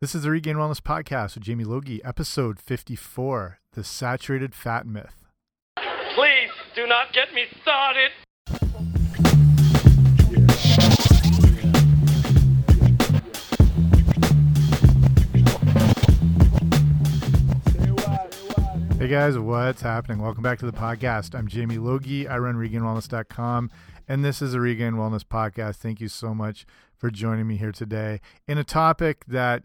This is the Regained Wellness Podcast with Jamie Logie, episode 54 The Saturated Fat Myth. Please do not get me started. Hey guys, what's happening? Welcome back to the podcast. I'm Jamie Logie. I run RegainedWellness.com, and this is the Regained Wellness Podcast. Thank you so much for joining me here today in a topic that,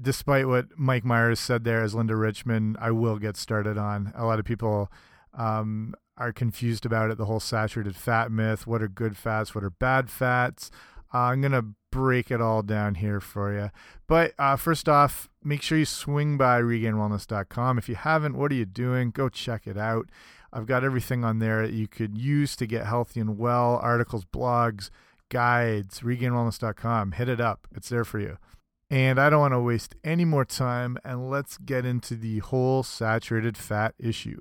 despite what Mike Myers said there as Linda Richman, I will get started on. A lot of people um, are confused about it the whole saturated fat myth. What are good fats? What are bad fats? Uh, I'm going to break it all down here for you. But uh, first off, make sure you swing by regainedwellness.com. If you haven't, what are you doing? Go check it out. I've got everything on there that you could use to get healthy and well articles, blogs, guides, regainedwellness.com. Hit it up, it's there for you. And I don't want to waste any more time, and let's get into the whole saturated fat issue.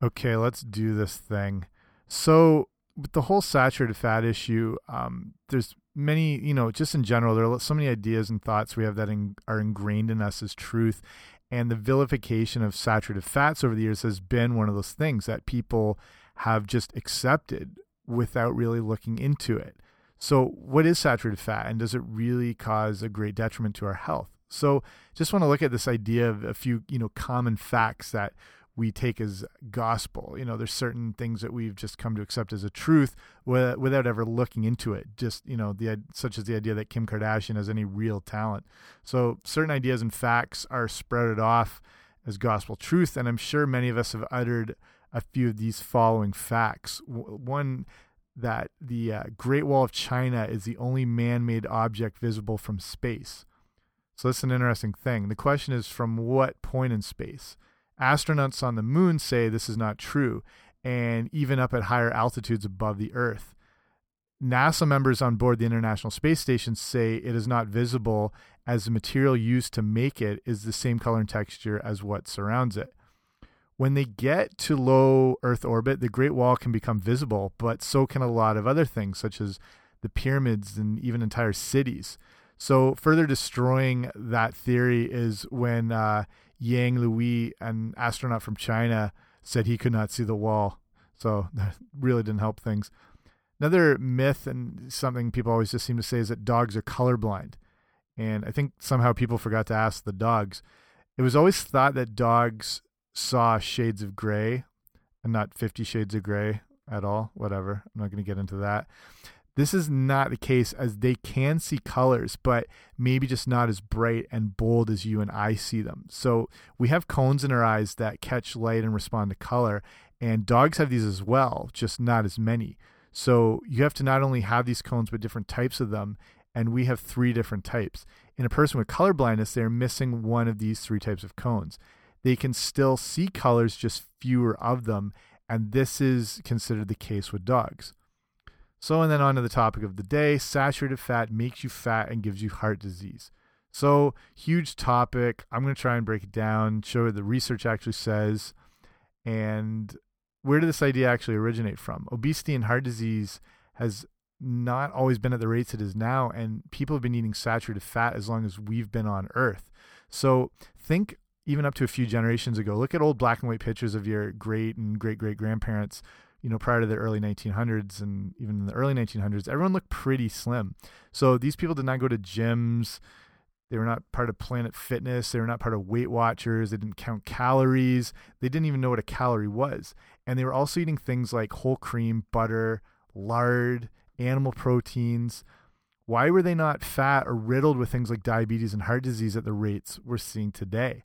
Okay, let's do this thing. So, with the whole saturated fat issue, um, there's many, you know, just in general, there are so many ideas and thoughts we have that in, are ingrained in us as truth. And the vilification of saturated fats over the years has been one of those things that people have just accepted without really looking into it. So, what is saturated fat, and does it really cause a great detriment to our health? So, just want to look at this idea of a few, you know, common facts that we take as gospel. You know, there's certain things that we've just come to accept as a truth without ever looking into it. Just you know, the such as the idea that Kim Kardashian has any real talent. So certain ideas and facts are sprouted off as gospel truth, and I'm sure many of us have uttered a few of these following facts. One that the uh, Great Wall of China is the only man-made object visible from space. So that's an interesting thing. The question is from what point in space? Astronauts on the moon say this is not true, and even up at higher altitudes above the Earth. NASA members on board the International Space Station say it is not visible as the material used to make it is the same color and texture as what surrounds it. When they get to low Earth orbit, the Great Wall can become visible, but so can a lot of other things, such as the pyramids and even entire cities. So, further destroying that theory is when uh, Yang Liwei, an astronaut from China, said he could not see the wall. So that really didn't help things. Another myth and something people always just seem to say is that dogs are colorblind. And I think somehow people forgot to ask the dogs. It was always thought that dogs saw shades of gray and not 50 shades of gray at all. Whatever. I'm not going to get into that. This is not the case as they can see colors, but maybe just not as bright and bold as you and I see them. So we have cones in our eyes that catch light and respond to color, and dogs have these as well, just not as many. So you have to not only have these cones, but different types of them, and we have three different types. In a person with color blindness, they're missing one of these three types of cones. They can still see colors, just fewer of them, and this is considered the case with dogs. So, and then on to the topic of the day saturated fat makes you fat and gives you heart disease. So, huge topic. I'm going to try and break it down, show what the research actually says, and where did this idea actually originate from? Obesity and heart disease has not always been at the rates it is now, and people have been eating saturated fat as long as we've been on Earth. So, think even up to a few generations ago. Look at old black and white pictures of your great and great great grandparents you know, prior to the early 1900s and even in the early 1900s, everyone looked pretty slim. So these people did not go to gyms. They were not part of Planet Fitness. They were not part of Weight Watchers. They didn't count calories. They didn't even know what a calorie was. And they were also eating things like whole cream, butter, lard, animal proteins. Why were they not fat or riddled with things like diabetes and heart disease at the rates we're seeing today?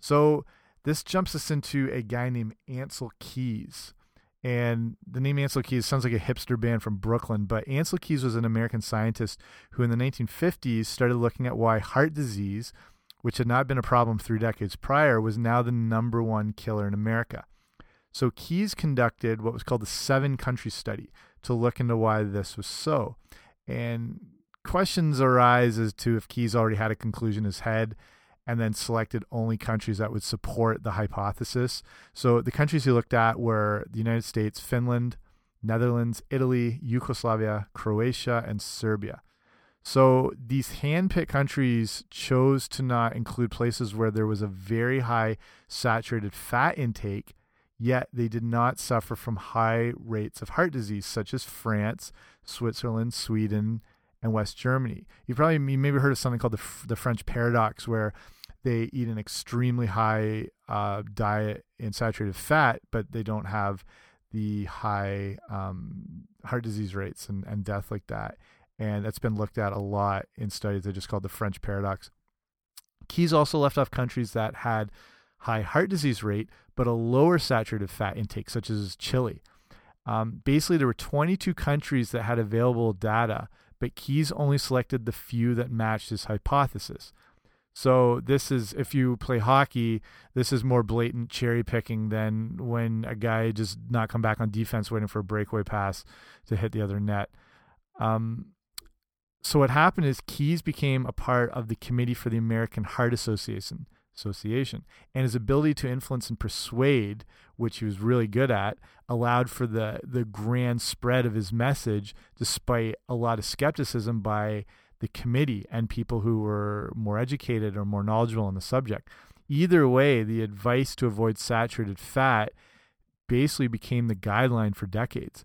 So this jumps us into a guy named Ancel Keys. And the name Ancel Keys sounds like a hipster band from Brooklyn, but Ancel Keys was an American scientist who, in the 1950s, started looking at why heart disease, which had not been a problem three decades prior, was now the number one killer in America. So Keys conducted what was called the seven country study to look into why this was so. And questions arise as to if Keys already had a conclusion in his head and then selected only countries that would support the hypothesis. So the countries he looked at were the United States, Finland, Netherlands, Italy, Yugoslavia, Croatia, and Serbia. So these hand-picked countries chose to not include places where there was a very high saturated fat intake, yet they did not suffer from high rates of heart disease, such as France, Switzerland, Sweden, and West Germany. You probably you maybe heard of something called the the French paradox, where they eat an extremely high uh, diet in saturated fat, but they don't have the high um, heart disease rates and, and death like that. And that's been looked at a lot in studies. They're just called the French paradox. Keys also left off countries that had high heart disease rate, but a lower saturated fat intake, such as Chile. Um, basically, there were 22 countries that had available data, but Keys only selected the few that matched his hypothesis. So this is if you play hockey, this is more blatant cherry picking than when a guy just not come back on defense waiting for a breakaway pass to hit the other net. Um, so what happened is Keys became a part of the committee for the American Heart Association association and his ability to influence and persuade which he was really good at allowed for the the grand spread of his message despite a lot of skepticism by the committee and people who were more educated or more knowledgeable on the subject. Either way, the advice to avoid saturated fat basically became the guideline for decades.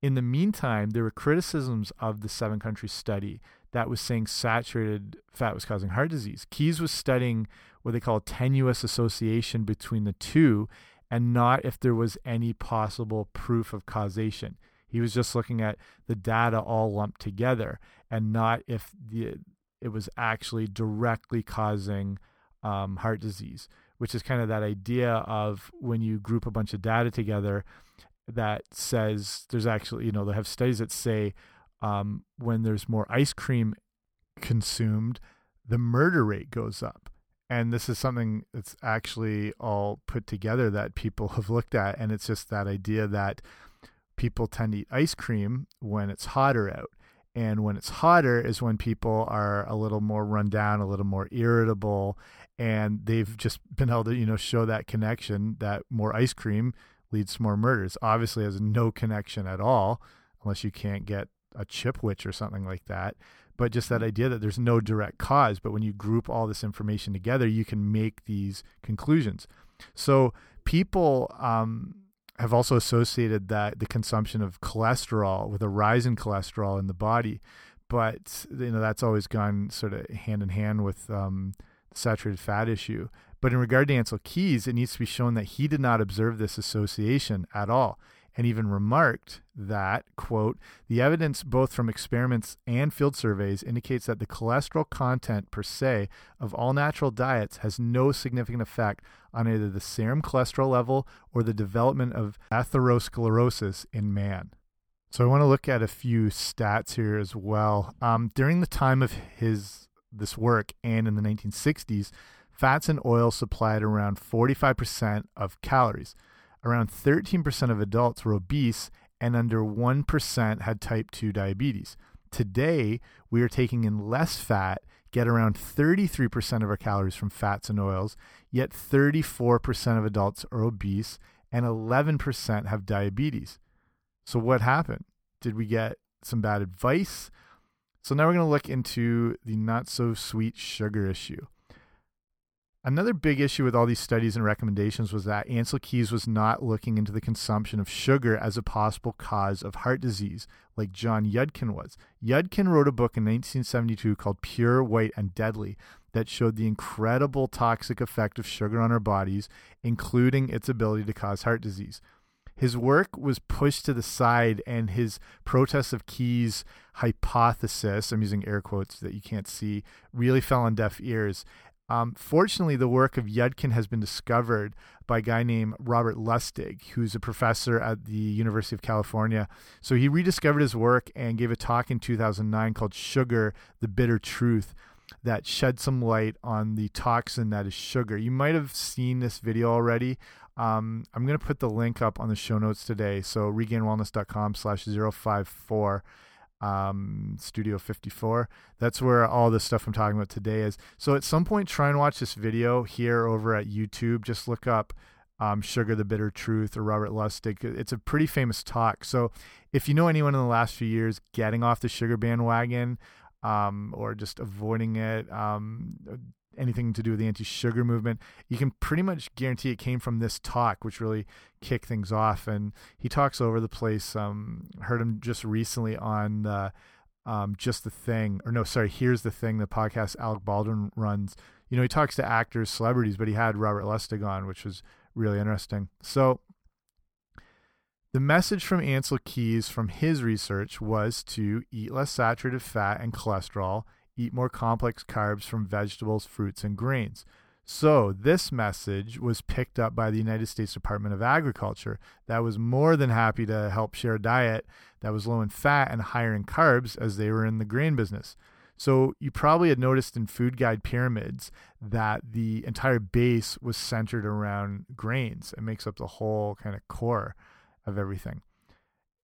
In the meantime, there were criticisms of the seven country study that was saying saturated fat was causing heart disease. Keys was studying what they call a tenuous association between the two and not if there was any possible proof of causation. He was just looking at the data all lumped together and not if the it was actually directly causing um, heart disease, which is kind of that idea of when you group a bunch of data together that says there's actually, you know, they have studies that say um, when there's more ice cream consumed, the murder rate goes up. And this is something that's actually all put together that people have looked at. And it's just that idea that people tend to eat ice cream when it's hotter out. And when it's hotter is when people are a little more run down, a little more irritable, and they've just been able to, you know, show that connection that more ice cream leads to more murders. Obviously, has no connection at all, unless you can't get a Chipwich or something like that. But just that idea that there's no direct cause, but when you group all this information together, you can make these conclusions. So people um, have also associated that the consumption of cholesterol with a rise in cholesterol in the body, but you know that's always gone sort of hand in hand with um, the saturated fat issue. But in regard to Ancel Keys, it needs to be shown that he did not observe this association at all and even remarked that, quote, the evidence both from experiments and field surveys indicates that the cholesterol content per se of all natural diets has no significant effect on either the serum cholesterol level or the development of atherosclerosis in man. So I want to look at a few stats here as well. Um, during the time of his this work and in the 1960s, fats and oils supplied around 45% of calories around 13% of adults were obese and under 1% had type 2 diabetes. Today, we are taking in less fat, get around 33% of our calories from fats and oils, yet 34% of adults are obese and 11% have diabetes. So, what happened? Did we get some bad advice? So, now we're going to look into the not so sweet sugar issue. Another big issue with all these studies and recommendations was that Ancel Keys was not looking into the consumption of sugar as a possible cause of heart disease, like John Yudkin was. Yudkin wrote a book in 1972 called Pure, White, and Deadly that showed the incredible toxic effect of sugar on our bodies, including its ability to cause heart disease. His work was pushed to the side, and his protest of Keys' hypothesis, I'm using air quotes that you can't see, really fell on deaf ears. Um, fortunately, the work of Yudkin has been discovered by a guy named Robert Lustig, who's a professor at the University of California. So he rediscovered his work and gave a talk in 2009 called Sugar, the Bitter Truth that shed some light on the toxin that is sugar. You might have seen this video already. Um, I'm going to put the link up on the show notes today. So regainedwellness.com slash 054 um, Studio 54. That's where all the stuff I'm talking about today is. So at some point, try and watch this video here over at YouTube. Just look up um, Sugar the Bitter Truth or Robert Lustig. It's a pretty famous talk. So if you know anyone in the last few years getting off the sugar bandwagon, um, or just avoiding it, um, anything to do with the anti-sugar movement, you can pretty much guarantee it came from this talk, which really kicked things off. And he talks over the place. Um, heard him just recently on the um, just the thing, or no, sorry, here's the thing. The podcast Alec Baldwin runs. You know, he talks to actors, celebrities, but he had Robert Lustig on, which was really interesting. So the message from Ancel Keys from his research was to eat less saturated fat and cholesterol eat more complex carbs from vegetables, fruits, and grains. So, this message was picked up by the United States Department of Agriculture that was more than happy to help share a diet that was low in fat and higher in carbs as they were in the grain business. So, you probably had noticed in food guide pyramids that the entire base was centered around grains. It makes up the whole kind of core of everything.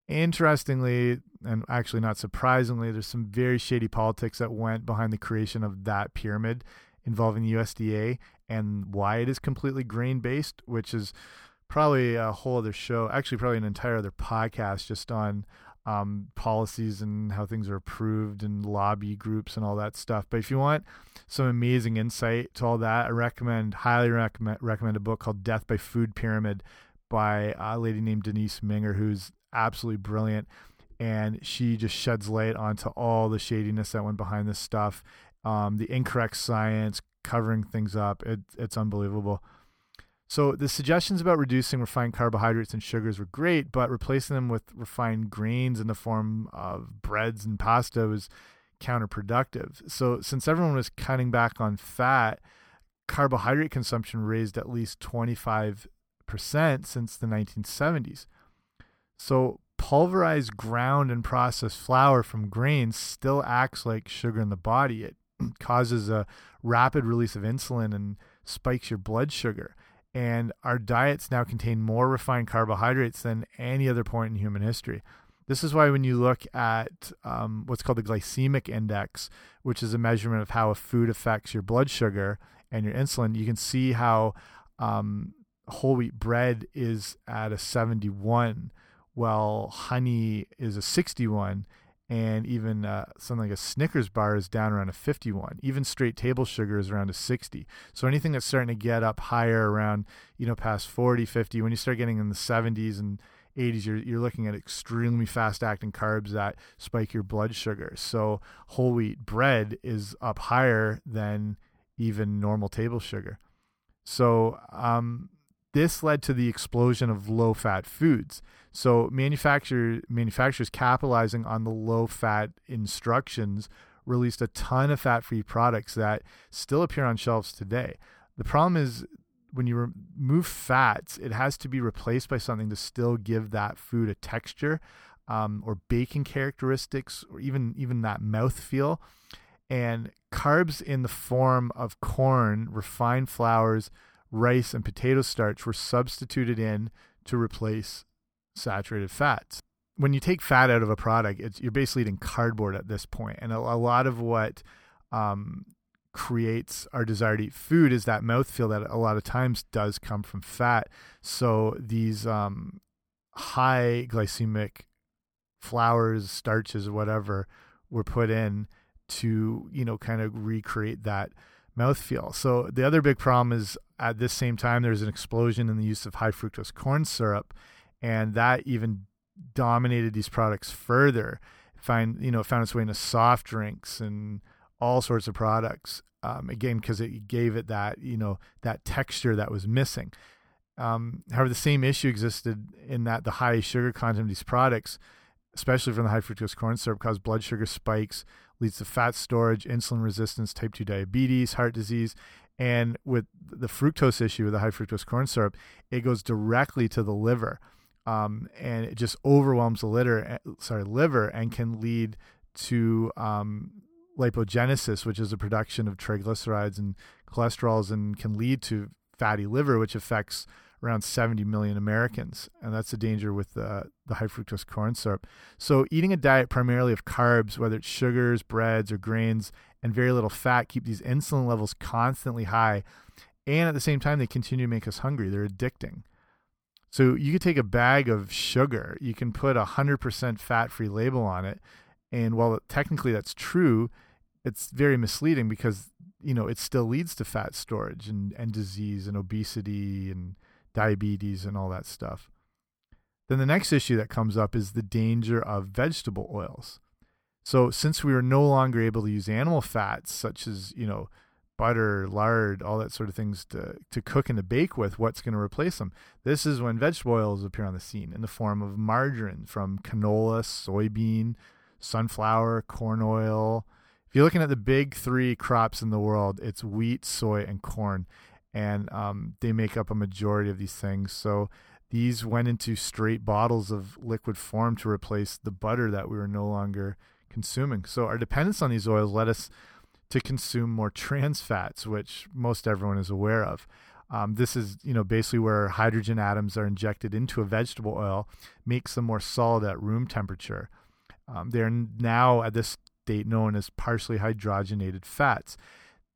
Interestingly, and actually not surprisingly, there's some very shady politics that went behind the creation of that pyramid involving the USDA and why it is completely grain based, which is probably a whole other show, actually, probably an entire other podcast just on um, policies and how things are approved and lobby groups and all that stuff. But if you want some amazing insight to all that, I recommend, highly recommend, recommend a book called Death by Food Pyramid by a lady named Denise Minger, who's absolutely brilliant. And she just sheds light onto all the shadiness that went behind this stuff, um, the incorrect science, covering things up. It, it's unbelievable. So the suggestions about reducing refined carbohydrates and sugars were great, but replacing them with refined grains in the form of breads and pasta was counterproductive. So since everyone was cutting back on fat, carbohydrate consumption raised at least 25% since the 1970s. So pulverized ground and processed flour from grains still acts like sugar in the body. It causes a rapid release of insulin and spikes your blood sugar. And our diets now contain more refined carbohydrates than any other point in human history. This is why when you look at um, what's called the glycemic index, which is a measurement of how a food affects your blood sugar and your insulin, you can see how um, whole wheat bread is at a 71 well, honey is a 61 and even uh, something like a Snickers bar is down around a 51. Even straight table sugar is around a 60. So anything that's starting to get up higher around, you know, past 40, 50, when you start getting in the 70s and 80s, you're, you're looking at extremely fast acting carbs that spike your blood sugar. So whole wheat bread is up higher than even normal table sugar. So, um, this led to the explosion of low fat foods. So manufacturer, manufacturers capitalizing on the low fat instructions released a ton of fat free products that still appear on shelves today. The problem is when you remove fats, it has to be replaced by something to still give that food a texture um, or baking characteristics or even even that mouth feel. And carbs in the form of corn, refined flours, rice, and potato starch were substituted in to replace saturated fats. When you take fat out of a product, you're basically eating cardboard at this point. And a, a lot of what um, creates our desire to eat food is that mouthfeel that a lot of times does come from fat. So these um, high glycemic flours, starches, whatever were put in to, you know, kind of recreate that mouthfeel. So the other big problem is at this same time there's an explosion in the use of high fructose corn syrup, and that even dominated these products further. Find you know found its way into soft drinks and all sorts of products. Um, again, because it gave it that you know that texture that was missing. Um, however, the same issue existed in that the high sugar content of these products, especially from the high fructose corn syrup, caused blood sugar spikes, leads to fat storage, insulin resistance, type 2 diabetes, heart disease. And with the fructose issue with the high fructose corn syrup, it goes directly to the liver. Um, and it just overwhelms the liver, eh, sorry, liver and can lead to um, lipogenesis, which is the production of triglycerides and cholesterols, and can lead to fatty liver, which affects around 70 million Americans, and that's the danger with the, the high fructose corn syrup. So, eating a diet primarily of carbs, whether it's sugars, breads, or grains, and very little fat, keep these insulin levels constantly high, and at the same time, they continue to make us hungry. They're addicting. So, you could take a bag of sugar, you can put a 100% fat free label on it, and while technically that's true, it's very misleading because you know it still leads to fat storage and and disease and obesity and diabetes and all that stuff. Then the next issue that comes up is the danger of vegetable oils. So since we are no longer able to use animal fats such as, you know, butter, lard, all that sort of things to to cook and to bake with, what's going to replace them? This is when vegetable oils appear on the scene in the form of margarine from canola, soybean, sunflower, corn oil. If you're looking at the big three crops in the world, it's wheat, soy, and corn, and um, they make up a majority of these things. So these went into straight bottles of liquid form to replace the butter that we were no longer consuming. So our dependence on these oils led us to consume more trans fats, which most everyone is aware of. Um, this is, you know, basically where hydrogen atoms are injected into a vegetable oil, makes them more solid at room temperature. Um, they're now at this state known as partially hydrogenated fats.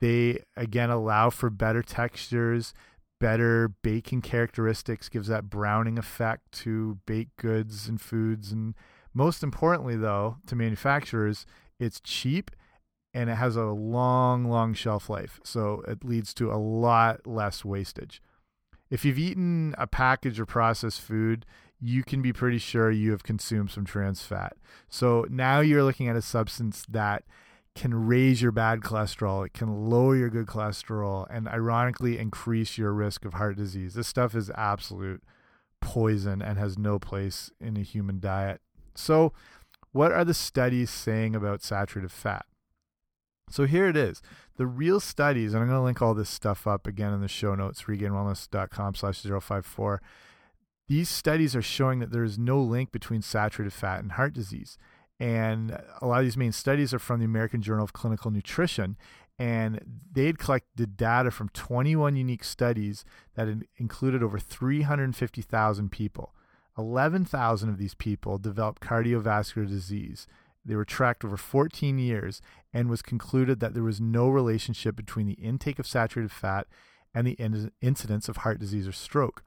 They again allow for better textures, better baking characteristics, gives that browning effect to baked goods and foods. And most importantly, though, to manufacturers, it's cheap and it has a long, long shelf life. So it leads to a lot less wastage. If you've eaten a package or processed food, you can be pretty sure you have consumed some trans fat. So now you're looking at a substance that can raise your bad cholesterol, it can lower your good cholesterol, and ironically increase your risk of heart disease. This stuff is absolute poison and has no place in a human diet. So, what are the studies saying about saturated fat? So here it is. The real studies, and I'm going to link all this stuff up again in the show notes, regainedwellness.com slash 054. These studies are showing that there is no link between saturated fat and heart disease. And a lot of these main studies are from the American Journal of Clinical Nutrition. And they'd collected data from 21 unique studies that included over 350,000 people. 11,000 of these people developed cardiovascular disease. They were tracked over 14 years and was concluded that there was no relationship between the intake of saturated fat and the incidence of heart disease or stroke.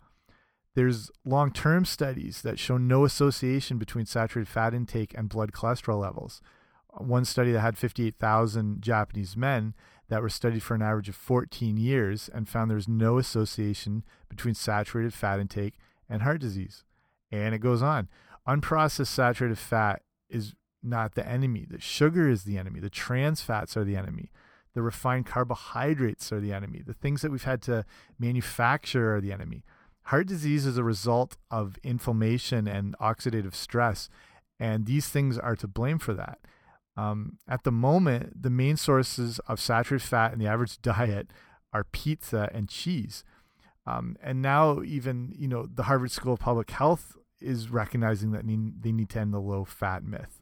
There's long term studies that show no association between saturated fat intake and blood cholesterol levels. One study that had 58,000 Japanese men that were studied for an average of 14 years and found there's no association between saturated fat intake and heart disease. And it goes on. Unprocessed saturated fat is not the enemy. The sugar is the enemy. The trans fats are the enemy. The refined carbohydrates are the enemy. The things that we've had to manufacture are the enemy. Heart disease is a result of inflammation and oxidative stress, and these things are to blame for that. Um, at the moment, the main sources of saturated fat in the average diet are pizza and cheese. Um, and now, even you know, the Harvard School of Public Health is recognizing that they need to end the low fat myth.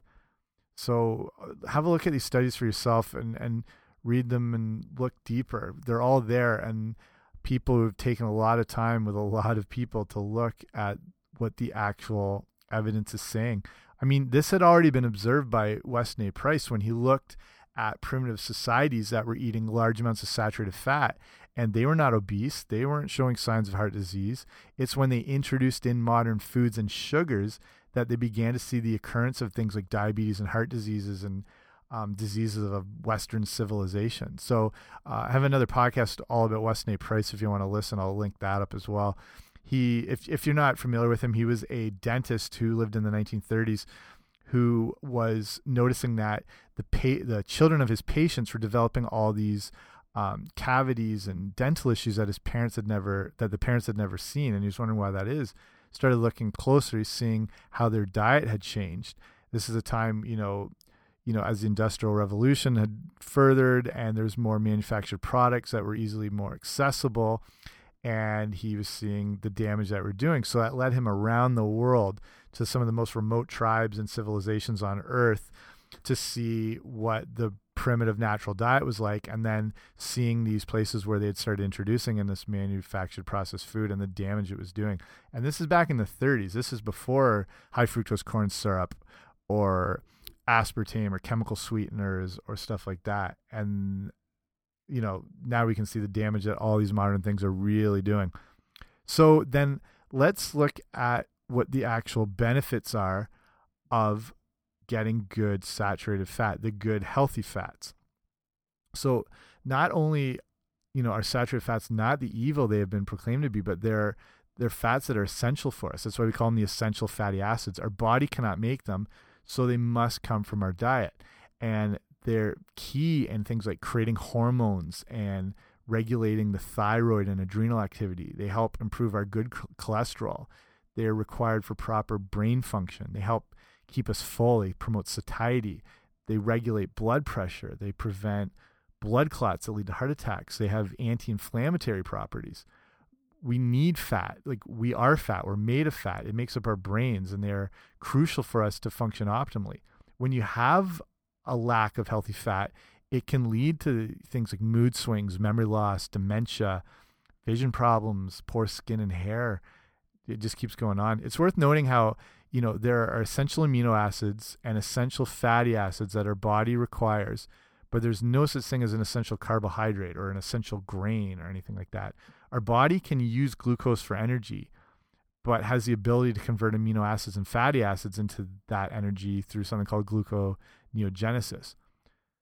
So, uh, have a look at these studies for yourself and and read them and look deeper. They're all there, and people who've taken a lot of time with a lot of people to look at what the actual evidence is saying. I mean, this had already been observed by Weston A. Price when he looked at primitive societies that were eating large amounts of saturated fat and they were not obese. They weren't showing signs of heart disease. It's when they introduced in modern foods and sugars that they began to see the occurrence of things like diabetes and heart diseases and um, diseases of a Western civilization. So uh, I have another podcast all about Weston A. Price. If you want to listen, I'll link that up as well. He, if if you're not familiar with him, he was a dentist who lived in the 1930s, who was noticing that the pa- the children of his patients were developing all these um, cavities and dental issues that his parents had never that the parents had never seen, and he was wondering why that is. Started looking closer, seeing how their diet had changed. This is a time, you know, you know, as the industrial revolution had furthered and there's more manufactured products that were easily more accessible and he was seeing the damage that we're doing. So that led him around the world to some of the most remote tribes and civilizations on earth to see what the primitive natural diet was like and then seeing these places where they had started introducing in this manufactured processed food and the damage it was doing. And this is back in the 30s. This is before high fructose corn syrup or aspartame or chemical sweeteners or stuff like that. And, you know, now we can see the damage that all these modern things are really doing. So then let's look at what the actual benefits are of getting good saturated fat, the good healthy fats. So not only you know are saturated fats not the evil they have been proclaimed to be, but they're they're fats that are essential for us. That's why we call them the essential fatty acids. Our body cannot make them, so they must come from our diet. And they're key in things like creating hormones and regulating the thyroid and adrenal activity. They help improve our good cholesterol. They are required for proper brain function. They help keep us full. They promote satiety. They regulate blood pressure. They prevent blood clots that lead to heart attacks. They have anti inflammatory properties. We need fat. Like we are fat. We're made of fat. It makes up our brains and they're crucial for us to function optimally. When you have a lack of healthy fat, it can lead to things like mood swings, memory loss, dementia, vision problems, poor skin and hair. It just keeps going on. It's worth noting how, you know, there are essential amino acids and essential fatty acids that our body requires but there's no such thing as an essential carbohydrate or an essential grain or anything like that. Our body can use glucose for energy, but has the ability to convert amino acids and fatty acids into that energy through something called gluconeogenesis.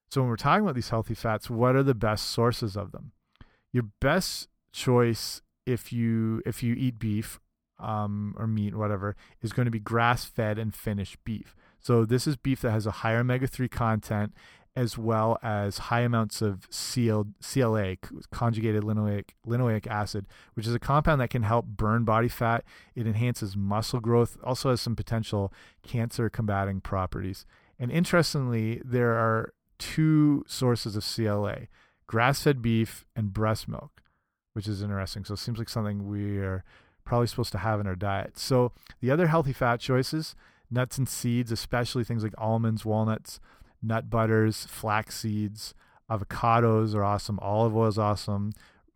So when we're talking about these healthy fats, what are the best sources of them? Your best choice if you if you eat beef um, or meat, whatever, is going to be grass fed and finished beef. So this is beef that has a higher omega three content as well as high amounts of CL, CLA, conjugated linoleic, linoleic acid, which is a compound that can help burn body fat. It enhances muscle growth, also has some potential cancer combating properties. And interestingly, there are two sources of CLA grass fed beef and breast milk, which is interesting. So it seems like something we are probably supposed to have in our diet. So the other healthy fat choices, nuts and seeds, especially things like almonds, walnuts, nut butters, flax seeds, avocados are awesome, olive oil is awesome,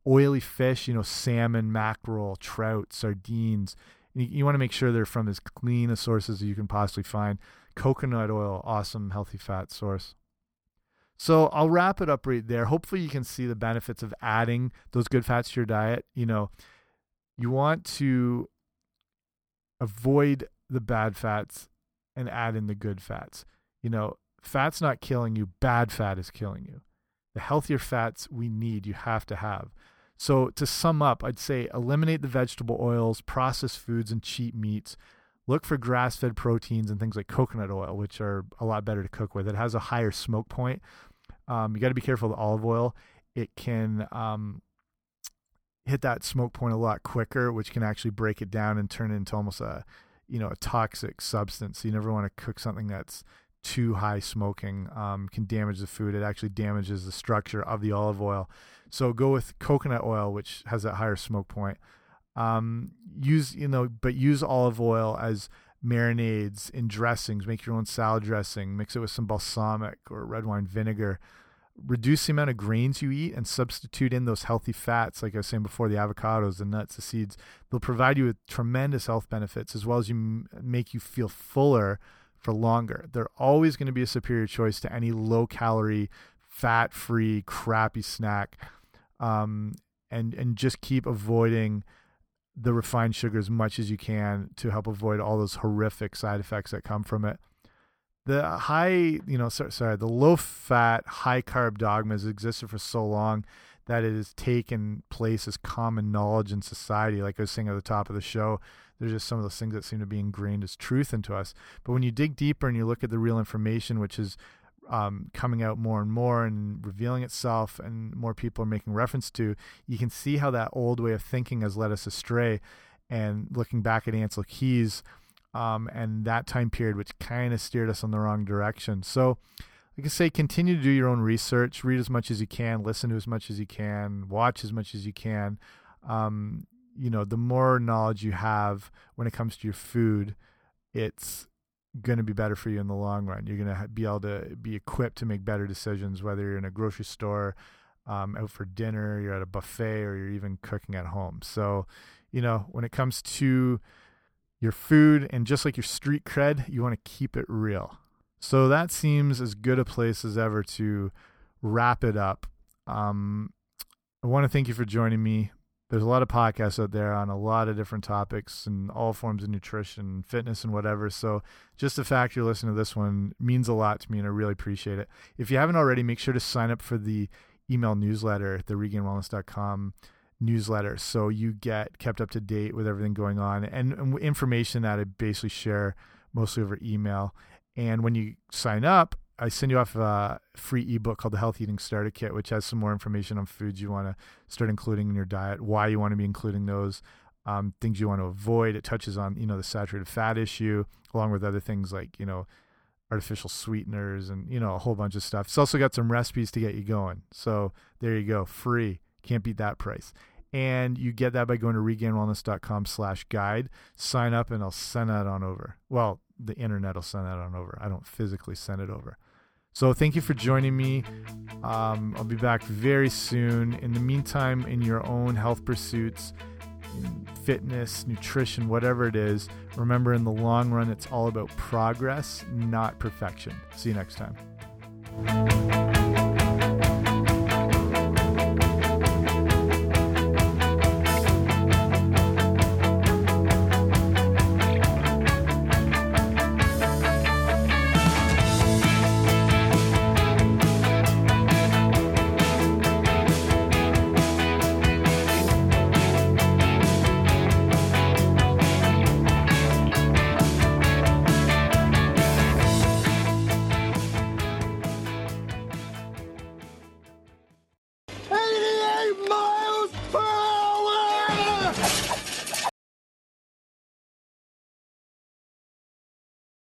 oily fish, you know, salmon, mackerel, trout, sardines. You, you want to make sure they're from as clean a sources as you can possibly find. Coconut oil, awesome, healthy fat source. So I'll wrap it up right there. Hopefully, you can see the benefits of adding those good fats to your diet. You know, you want to avoid the bad fats and add in the good fats. You know, fat's not killing you, bad fat is killing you. The healthier fats we need, you have to have. So, to sum up, I'd say eliminate the vegetable oils, processed foods, and cheap meats. Look for grass fed proteins and things like coconut oil, which are a lot better to cook with. It has a higher smoke point. Um, you got to be careful with olive oil. It can um, hit that smoke point a lot quicker, which can actually break it down and turn it into almost a you know a toxic substance. So You never want to cook something that's too high smoking um, can damage the food. It actually damages the structure of the olive oil. So go with coconut oil, which has that higher smoke point. Um, use you know, but use olive oil as marinades in dressings. Make your own salad dressing. Mix it with some balsamic or red wine vinegar. Reduce the amount of grains you eat and substitute in those healthy fats, like I was saying before, the avocados, the nuts, the seeds. They'll provide you with tremendous health benefits as well as you make you feel fuller for longer. They're always going to be a superior choice to any low calorie, fat free, crappy snack. Um, and, and just keep avoiding the refined sugar as much as you can to help avoid all those horrific side effects that come from it. The high, you know, sorry, sorry the low fat, high carb dogma has existed for so long that it has taken place as common knowledge in society. Like I was saying at the top of the show, there's just some of those things that seem to be ingrained as truth into us. But when you dig deeper and you look at the real information, which is um, coming out more and more and revealing itself, and more people are making reference to, you can see how that old way of thinking has led us astray. And looking back at Ancel Keys um, and that time period, which kind of steered us in the wrong direction. So, like I say, continue to do your own research, read as much as you can, listen to as much as you can, watch as much as you can. Um, you know, the more knowledge you have when it comes to your food, it's going to be better for you in the long run. You're going to be able to be equipped to make better decisions, whether you're in a grocery store, um, out for dinner, you're at a buffet, or you're even cooking at home. So, you know, when it comes to your food and just like your street cred, you want to keep it real. So that seems as good a place as ever to wrap it up. Um, I want to thank you for joining me there's a lot of podcasts out there on a lot of different topics and all forms of nutrition, fitness, and whatever. So just the fact you're listening to this one means a lot to me, and I really appreciate it. If you haven't already, make sure to sign up for the email newsletter, the regainedwellness.com newsletter, so you get kept up to date with everything going on and, and information that I basically share mostly over email. And when you sign up, I send you off a free ebook called the Health Eating Starter Kit, which has some more information on foods you want to start including in your diet, why you want to be including those, um, things you want to avoid. It touches on you know the saturated fat issue, along with other things like you know artificial sweeteners and you know a whole bunch of stuff. It's also got some recipes to get you going. So there you go, free. Can't beat that price. And you get that by going to regainedwellness.com slash guide. Sign up and I'll send that on over. Well, the internet will send that on over. I don't physically send it over. So thank you for joining me. Um, I'll be back very soon. In the meantime, in your own health pursuits, fitness, nutrition, whatever it is, remember in the long run, it's all about progress, not perfection. See you next time.